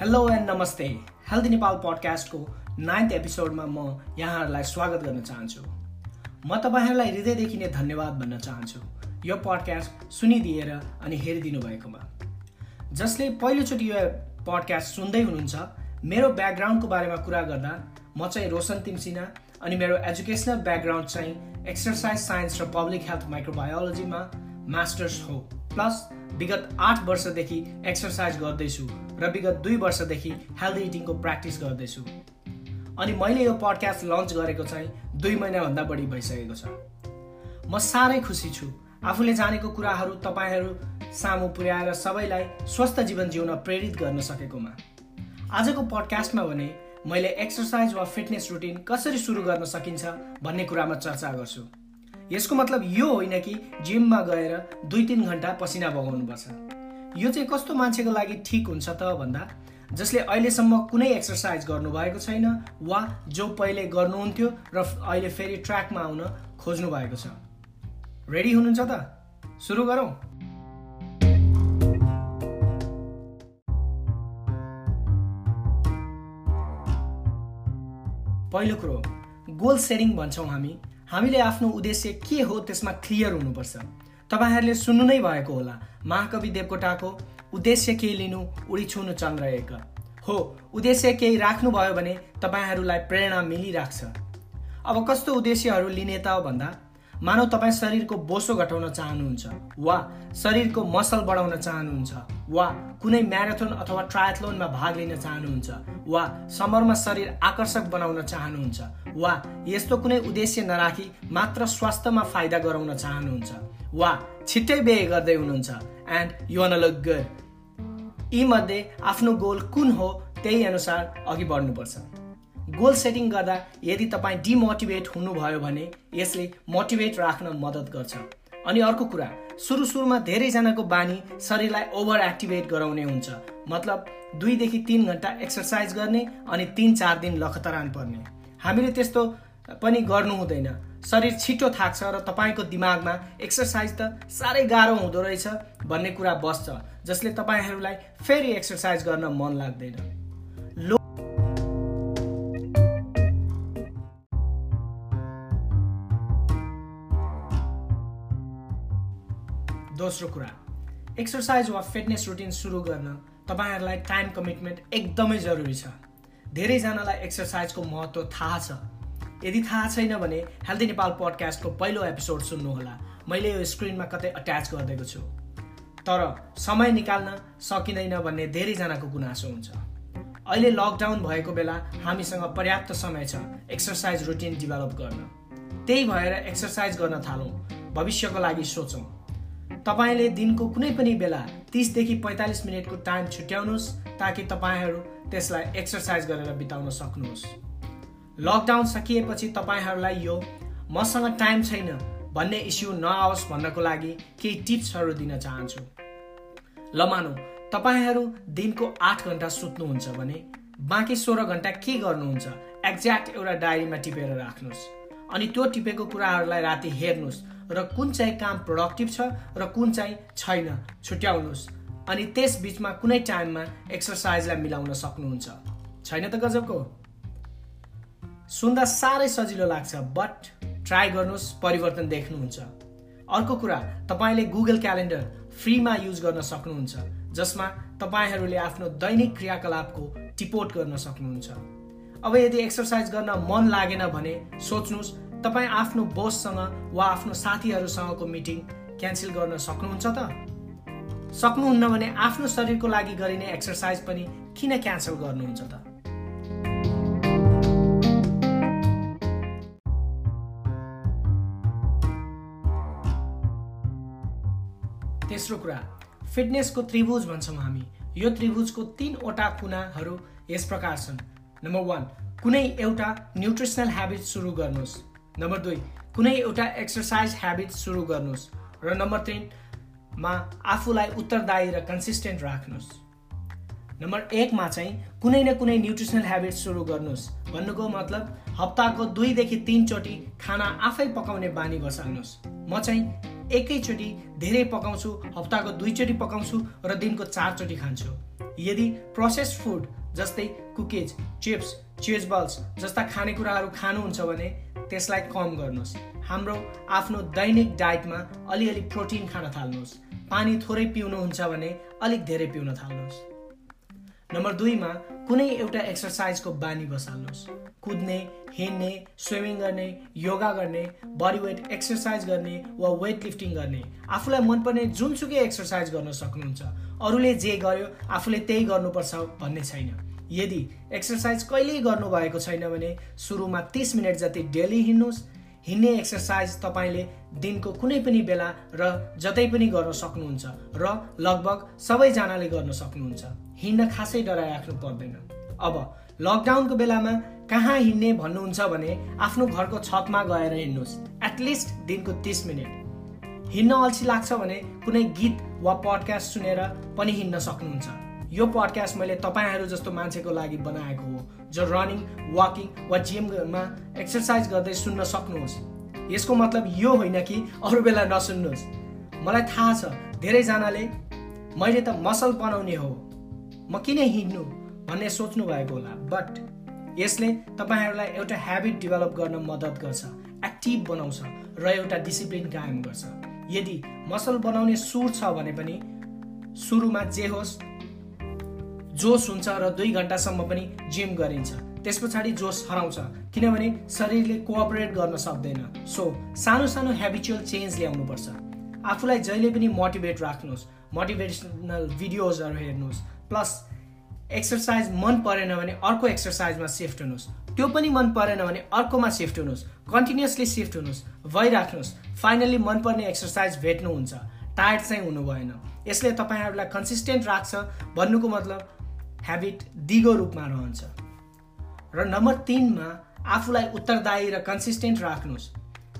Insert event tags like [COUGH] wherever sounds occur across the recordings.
Hello and नमस्ते healthy Nepal पडकास्टको ninth एपिसोडमा म यहाँहरूलाई स्वागत गर्न चाहन्छु। म तपाईँहरूलाई हृदयदेखि नै धन्यवाद भन्न चाहन्छु। यो पडकास्ट सुनिदिएर अनि हेरिदिनु भएकोमा जसले पहिलोचोटि यो पडकास्ट सुन्दै हुनुहुन्छ मेरो ब्याकग्राउन्डको बारेमा कुरा गर्दा म चाहिँ रोशन तिमसिना अनि मेरो एजुकेसनल ब्याकग्राउन्ड चाहिँ एक्सर्साइज साइन्स र पब्लिक हेल्थ माइक्रोबायोलोजीमा मास्टर्स हो। प्लस विगत आठ वर्षदेखि एक्सर्साइज गर्दैछु र विगत दुई वर्षदेखि हेल्दी इटिङको प्र्याक्टिस गर्दैछु। अनि मैले यो पडकास्ट लन्च गरेको चाहिँ दुई महिनाभन्दा बढी भइसकेको छ। म साह्रै खुसी छु। आफूले जानेको कुराहरू तपाईँहरू सामु पुर्याएर सबैलाई स्वस्थ जीवन जिउन प्रेरित गर्न सकेकोमा। आजको पडकास्टमा भने मैले एक्सर्साइज वा फिटनेस रुटिन कसरी सुरु गर्न सकिन्छ भन्ने कुरामा चर्चा गर्छु। यसको मतलब यो होइन कि जिममा गएर दुई तिन घन्टा पसिना बगाउनुपर्छ। यो चाहिँ कस्तो मान्छेको लागि ठिक हुन्छ त भन्दा जसले अहिलेसम्म कुनै एक्सर्साइज गर्नुभएको छैन वा जो पहिले गर्नुहुन्थ्यो र अहिले फेरि ट्र्याकमा आउन खोज्नु भएको छ। रेडी हुनुहुन्छ त? सुरु गरौँ। पहिलो कुरो गोल सेटिङ भन्छौँ हामी। हामीले आफ्नो उद्देश्य के हो त्यसमा क्लियर हुनुपर्छ। तपाईँहरूले सुन्नु नै भएको होला महाकवि देवकोटाको उद्देश्य केही लिनु उडी छुनु चन्द्र एक हो उद्देश्य केही राख्नुभयो भने तपाईँहरूलाई प्रेरणा मिलिराख्छ। अब कस्तो उद्देश्यहरू लिने त भन्दा मानव तपाईँ शरीरको बोसो घटाउन चाहनुहुन्छ वा शरीरको मसल बढाउन चाहनुहुन्छ वा कुनै म्याराथन अथवा ट्रायथलोनमा भाग लिन चाहनुहुन्छ वा समरमा शरीर आकर्षक बनाउन चाहनुहुन्छ वा यस्तो कुनै उद्देश्य नराखी मात्र स्वास्थ्यमा फाइदा गराउन चाहनुहुन्छ वा छिट्टै बिहे गर्दै हुनुहुन्छ एन्ड यु लुक गुड यी मध्ये आफ्नो गोल कुन हो त्यही अनुसार अघि बढ्नुपर्छ। गोल सेटिङ गर्दा यदि तपाईँ डिमोटिभेट हुनुभयो भने यसले मोटिभेट राख्न मद्दत गर्छ। अनि अर्को कुरा सुरु सुरुमा धेरैजनाको बानी शरीरलाई ओभर एक्टिभेट गराउने हुन्छ। मतलब दुईदेखि तिन घन्टा एक्सर्साइज गर्ने अनि तिन चार दिन लखतरान पर्ने। हामीले त्यस्तो पनि गर्नु हुँदैन। शरीर छिटो थाक्छ र तपाईँको दिमागमा एक्सर्साइज त साह्रै गाह्रो हुँदो रहेछ भन्ने कुरा बस्छ जसले तपाईँहरूलाई फेरि एक्सर्साइज गर्न मन लाग्दैन। दोस्रो कुरा। एक्सर्साइज वा फिटनेस रुटिन सुरु गर्न तपाईँहरूलाई टाइम कमिटमेन्ट एकदमै जरुरी छ। धेरैजनालाई एक्सर्साइजको महत्त्व थाहा छ। यदि थाहा छैन भने हेल्दी नेपाल पडकास्टको पहिलो एपिसोड सुन्नुहोला। मैले यो स्क्रिनमा कतै अट्याच गरिदिएको छु। तर समय निकाल्न सकिँदैन भन्ने धेरैजनाको गुनासो हुन्छ। अहिले लकडाउन भएको बेला हामीसँग पर्याप्त समय छ एक्सर्साइज रुटिन डेभलप गर्न। त्यही भएर एक्सर्साइज गर्न थालौँ। भविष्यको लागि सोचौँ। तपाईँले दिनको कुनै पनि बेला तिसदेखि पैँतालिस मिनटको टाइम छुट्याउनुहोस् ताकि तपाईँहरू त्यसलाई एक्सर्साइज गरेर बिताउन सक्नुहोस्। लकडाउन सकिएपछि तपाईँहरूलाई यो मसँग टाइम छैन भन्ने इस्यु नआओस् भन्नको लागि केही टिप्सहरू दिन चाहन्छु। ल मानौ तपाईँहरू दिनको आठ घन्टा सुत्नुहुन्छ भने बाँकी सोह्र घन्टा के गर्नुहुन्छ? एक्ज्याक्ट एउटा डायरीमा टिपेर राख्नुहोस्। अनि त्यो टिपेको कुराहरूलाई राति हेर्नुहोस्। र कुन चाहिँ काम प्रोडक्टिभ छ र कुन चाहिँ छैन छुट्याउनुहोस्। अनि त्यस बिचमा कुनै टाइममा एक्सर्साइजलाई मिलाउन सक्नुहुन्छ। छैन त गजबको? सुन्दा साह्रै सजिलो लाग्छ बट ट्राई गर्नुहोस् परिवर्तन देख्नुहुन्छ। अर्को कुरा तपाईँले गुगल क्यालेन्डर फ्रीमा युज गर्न सक्नुहुन्छ जसमा तपाईँहरूले आफ्नो दैनिक क्रियाकलापको टिपोट गर्न सक्नुहुन्छ। अब यदि एक्सर्साइज गर्न मन लागेन भने सोच्नुहोस् तपाईँ आफ्नो बोससँग वा आफ्नो साथीहरूसँगको मिटिङ क्यान्सल गर्न सक्नुहुन्छ त? सक्नुहुन्न भने आफ्नो शरीरको लागि गरिने एक्सर्साइज पनि किन क्यान्सल गर्नुहुन्छ त? तेस्रो कुरा फिटनेसको त्रिभुज भन्छौँ हामी। यो त्रिभुजको तिनवटा कुनाहरू यस प्रकार छन्। नम्बर वान कुनै एउटा न्युट्रिसनल ह्याबिट सुरु गर्नुहोस्। नम्बर दुई कुनै एउटा एक्सर्साइज ह्याबिट सुरु गर्नुहोस्। र नम्बर तिनमा आफूलाई उत्तरदायी र कन्सिस्टेन्ट राख्नुहोस्। नम्बर एकमा चाहिँ कुनै न कुनै न्युट्रिसनल ह्याबिट सुरु गर्नुहोस्। भन्नुको मतलब हप्ताको दुईदेखि तिनचोटि खाना आफै पकाउने बानी बसाल्नुहोस्। म चाहिँ एकैचोटि धेरै पकाउँछु हप्ताको दुईचोटि पकाउँछु र दिनको चारचोटि खान्छु। यदि प्रोसेस फुड जस्तै कुकिज चिप्स चिज बल्स जस्ता खानेकुराहरू खानुहुन्छ भने त्यसलाई कम गर्नुहोस्। हाम्रो आफ्नो दैनिक डाइटमा अलिअलि प्रोटिन खान थाल्नुहोस्। पानी थोरै पिउनुहुन्छ भने अलिक धेरै पिउन थाल्नुहोस्। नम्बर दुईमा कुनै एउटा एक्सर्साइजको बानी बसाल्नुहोस्। कुद्ने हिँड्ने स्विमिङ गर्ने योगा गर्ने बडी वेट एक्सर्साइज गर्ने वा वेट लिफ्टिङ गर्ने। आफूलाई मनपर्ने जुनसुकै एक्सर्साइज गर्न सक्नुहुन्छ। अरूले जे गर्यो आफूले त्यही गर्नुपर्छ भन्ने छैन। यदि एक्सर्साइज कहिल्यै गर्नुभएको छैन भने सुरुमा तिस मिनट जति डेली हिँड्नुहोस्। हिँड्ने एक्सर्साइज तपाईँले दिनको कुनै पनि बेला र जतै पनि गर्न सक्नुहुन्छ र लगभग सबैजनाले गर्न सक्नुहुन्छ। हिँड्न खासै डराइराख्नु पर्दैन। अब लकडाउनको बेलामा कहाँ हिँड्ने भन्नुहुन्छ भने आफ्नो घरको छतमा गएर हिँड्नुहोस्। एटलिस्ट दिनको तिस मिनट। हिँड्न अल्छी लाग्छ भने कुनै गीत वा पडकास्ट सुनेर पनि हिँड्न सक्नुहुन्छ। यो पडकास्ट मैले तपाईँहरू जस्तो मान्छेको लागि बनाएको हो जो रनिङ वाकिङ वा जिममा एक्सर्साइज गर्दै सुन्न सक्नुहोस्। यसको मतलब यो होइन कि अरू बेला नसुन्नुहोस्। मलाई थाहा छ धेरैजनाले मैले त मसल बनाउने हो। म किन हिँड्नु? भन्ने सोच्नु भएको होला। बट यसले तपाईँहरूलाई एउटा ह्याबिट डेभलप गर्न मद्दत गर्छ एक्टिभ बनाउँछ र एउटा डिसिप्लिन कायम गर्छ। यदि मसल बनाउने सुर छ भने पनि सुरुमा जे होस् जोस हुन्छ र दुई घन्टासम्म पनि जिम गरिन्छ। त्यस पछाडि जोस हराउँछ किनभने शरीरले कोअपरेट गर्न सक्दैन। सो सानो सानो हेबिचुअल चेन्ज ल्याउनुपर्छ। आफूलाई जहिले पनि मोटिभेट राख्नुहोस् मोटिभेसनल भिडियोजहरू हेर्नुहोस् प्लस एक्सर्साइज मन परेन भने अर्को एक्सर्साइजमा सिफ्ट हुनुहोस्। त्यो पनि मन परेन भने अर्कोमा सिफ्ट हुनुहोस्। कन्टिन्युसली सिफ्ट हुनुहोस् भइराख्नुहोस्। फाइनल्ली मनपर्ने एक्सर्साइज भेट्नुहुन्छ। टायर्ड चाहिँ हुनु भएन यसले तपाईँहरूलाई कन्सिस्टेन्ट राख्छ भन्नुको मतलब ह्याबिट दिगो रूपमा रहन्छ। र नम्बर तिनमा आफूलाई उत्तरदायी र कन्सिस्टेन्ट राख्नुहोस्।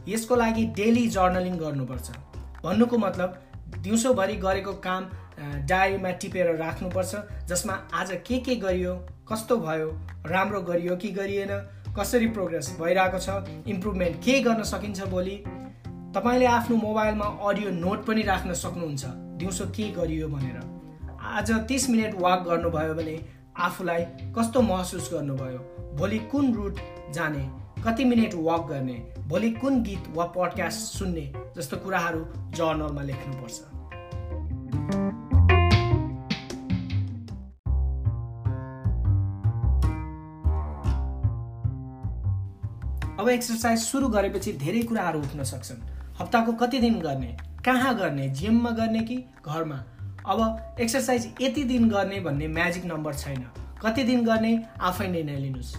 यसको लागि डेली जर्नलिङ गर्नुपर्छ। भन्नुको मतलब दिउँसोभरि गरेको काम डायरीमा टिपेर राख्नुपर्छ जसमा आज के के गरियो कस्तो भयो राम्रो गरियो कि गरिएन कसरी प्रोग्रेस भइरहेको छ इम्प्रुभमेन्ट के गर्न सकिन्छ भोलि तपाईँले आफ्नो मोबाइलमा अडियो नोट पनि राख्न सक्नुहुन्छ दिउँसो के गरियो भनेर। आज तिस मिनट वाक गर्नुभयो भने आफूलाई कस्तो महसुस गर्नुभयो? भोलि कुन रुट जाने? कति मिनट वाक गर्ने? भोलि कुन गीत वा पडकास्ट सुन्ने? जस्तो कुराहरू जर्नलमा लेख्नुपर्छ। अब एक्सर्साइज सुरु गरेपछि धेरै कुराहरू उठ्न सक्छन्। हप्ताको कति दिन गर्ने? कहाँ गर्ने? जिममा गर्ने कि घरमा? अब एक्सर्साइज यति दिन गर्ने भन्ने म्याजिक नम्बर छैन। कति दिन गर्ने? आफै निर्णय लिनुहोस्।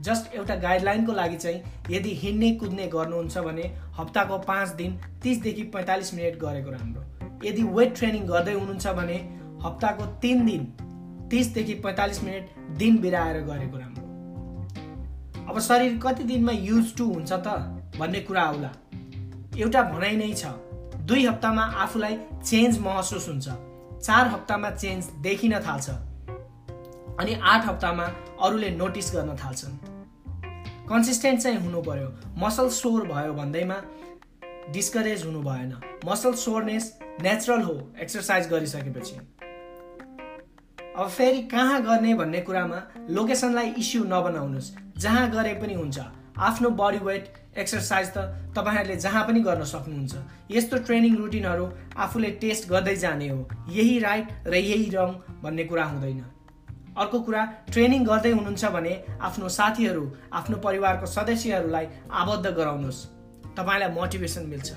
जस्ट एउटा गाइडलाइनको लागि चाहिँ यदि हिँड्ने कुद्ने गर्नुहुन्छ भने हप्ताको पाँच दिन तिसदेखि पैँतालिस मिनट गरेको राम्रो। यदि वेट ट्रेनिङ गर्दै हुनुहुन्छ भने हप्ताको तिन दिन तिसदेखि पैँतालिस मिनट दिन बिराएर गरेको राम्रो। अब शरीर कति दिनमा युज टु हुन्छ त भन्ने कुरा आउला। एउटा भनाइ नै छ दुई हप्तामा आफूलाई चेन्ज महसुस हुन्छ। चार हप्तामा चेन्ज देखिन थाल्छ। अनि आठ हप्तामा अरूले नोटिस गर्न थाल्छन्। कन्सिस्टेन्ट चाहिँ हुनु पर्यो मसल सोर भयो भन्दैमा डिस्करेज हुनु भएन। मसल सोरनेस नेचुरल हो एक्सर्साइज गरिसकेपछि। अब फेरि कहाँ गर्ने भन्ने कुरामा लोकेसनलाई इस्यु नबनाउनुहोस्। जहाँ गरे पनि हुन्छ। आफ्नो बडी वेट एक्सर्साइज त तपाईँहरूले जहाँ पनि गर्न सक्नुहुन्छ। यस्तो ट्रेनिङ रुटिनहरू आफूले टेस्ट गर्दै जाने हो। यही राइट र यही रङ भन्ने कुरा हुँदैन। अर्को कुरा ट्रेनिङ गर्दै हुनुहुन्छ भने आफ्नो साथीहरू आफ्नो परिवारको सदस्यहरूलाई आबद्ध गराउनुहोस्। तपाईँलाई मोटिभेसन मिल्छ।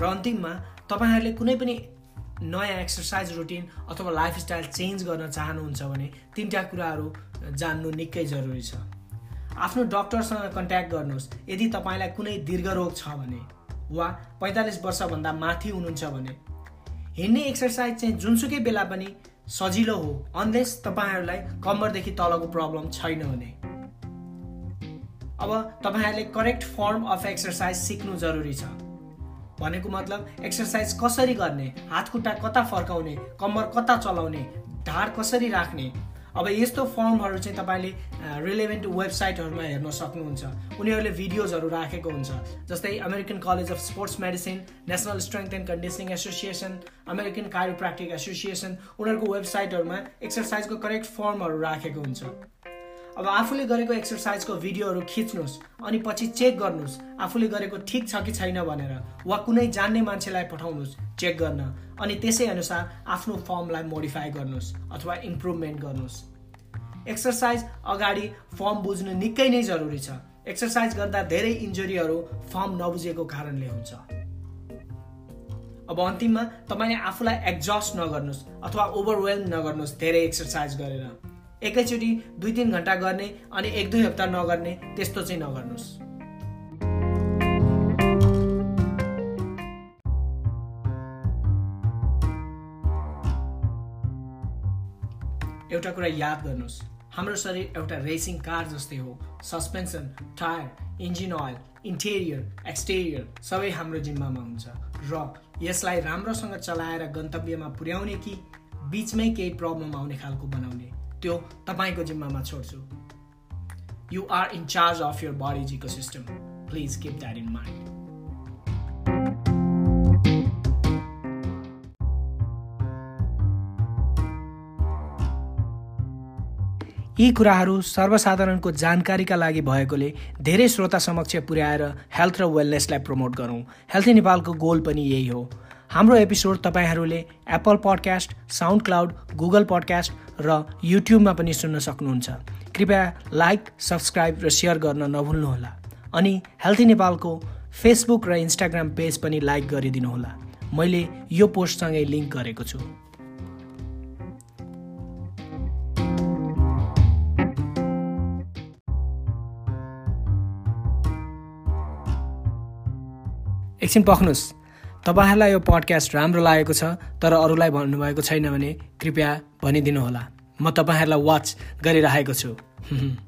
र अन्तिममा तपाईँहरूले कुनै पनि नयाँ एक्सर्साइज रुटिन अथवा लाइफस्टाइल चेन्ज गर्न चाहनुहुन्छ भने तिनवटा कुराहरू जान्नु निकै जरुरी छ। आफ्नो डक्टरसँग कन्ट्याक्ट गर्नुहोस्। यदि तपाईँलाई कुनै दीर्घरोग छ भने वा पैँतालिस वर्षभन्दा माथि हुनुहुन्छ भने हिँड्ने एक्सर्साइज चाहिँ जुनसुकै बेला पनि सजिलो हो अनलेस तपाईँहरूलाई कम्मरदेखि तलको प्रब्लम छैन भने। अब तपाईँहरूले करेक्ट फर्म अफ एक्सर्साइज सिक्नु जरुरी छ। भनेको मतलब एक्सर्साइज कसरी गर्ने हात खुट्टा कता फर्काउने कम्मर कता चलाउने ढाड कसरी राख्ने? अब यस्तो फर्महरू चाहिँ तपाईँले रिलेभेन्ट वेबसाइटहरूमा हेर्न सक्नुहुन्छ। उनीहरूले भिडियोजहरू राखेको हुन्छ। जस्तै American college of sports medicine national strength and conditioning association American chiropractic association उनीहरूको वेबसाइटहरूमा एक्सर्साइजको करेक्ट फर्महरू राखेको हुन्छ। अब आफूले गरेको एक्सर्साइजको भिडियोहरू खिच्नुहोस् अनि पछि चेक गर्नुहोस्। आफूले गरेको ठिक छ कि छैन भनेर वा कुनै जान्ने मान्छेलाई पठाउनुहोस् चेक गर्न। अनि त्यसै अनुसार आफ्नो फर्मलाई मोडिफाई गर्नुहोस् अथवा इम्प्रुभमेन्ट गर्नुहोस्। एक्सर्साइज अगाडि फर्म बुझ्नु निकै नै जरुरी छ। एक्सर्साइज गर्दा धेरै इन्जुरीहरू फर्म नबुझेको कारणले हुन्छ। अब अन्तिममा तपाईँले आफूलाई एक्जस्ट नगर्नुहोस् अथवा ओभरवेल्म नगर्नुहोस् धेरै एक्सर्साइज गरेर। एकैचोटि दुई तिन घन्टा गर्ने अनि एक दुई हप्ता नगर्ने त्यस्तो चाहिँ नगर्नुहोस्। एउटा कुरा याद गर्नुहोस् हाम्रो शरीर एउटा रेसिङ कार जस्तै हो। Suspension tyre engine oil interior exterior सबै हाम्रो जिम्मामा हुन्छ। र यसलाई राम्रोसँग चलाएर गन्तव्यमा पुर्याउने कि बिचमै केही प्रब्लम आउने खालको बनाउने? त्यो तपाईँको जिम्मामा छोड्छु। You are in charge of your body's ecosystem please keep that in mind यी कुराहरू सर्वसाधारणको जानकारीका लागि भएकोले धेरै श्रोता समक्ष पुर्याएर हेल्थ र वेलनेसलाई प्रमोट गरौँ। हेल्थ नेपालको गोल पनि यही हो। हाम्रो एपिसोड तपाईँहरूले Apple podcast SoundCloud Google podcast र युट्युबमा पनि सुन्न सक्नुहुन्छ। कृपया लाइक सब्सक्राइब र सेयर गर्न नभुल्नुहोला। अनि हेल्थी नेपालको फेसबुक र इन्स्टाग्राम पेज पनि लाइक गरिदिनुहोला। मैले यो पोस्टसँगै लिङ्क गरेको छु। एकछिन पख्नुहोस्। तपाईँहरूलाई यो पडकास्ट राम्रो लागेको छ तर अरूलाई भन्नुभएको छैन भने कृपया भनिदिनुहोला। म तपाईँहरूलाई वाच गरिरहेको छु। [LAUGHS]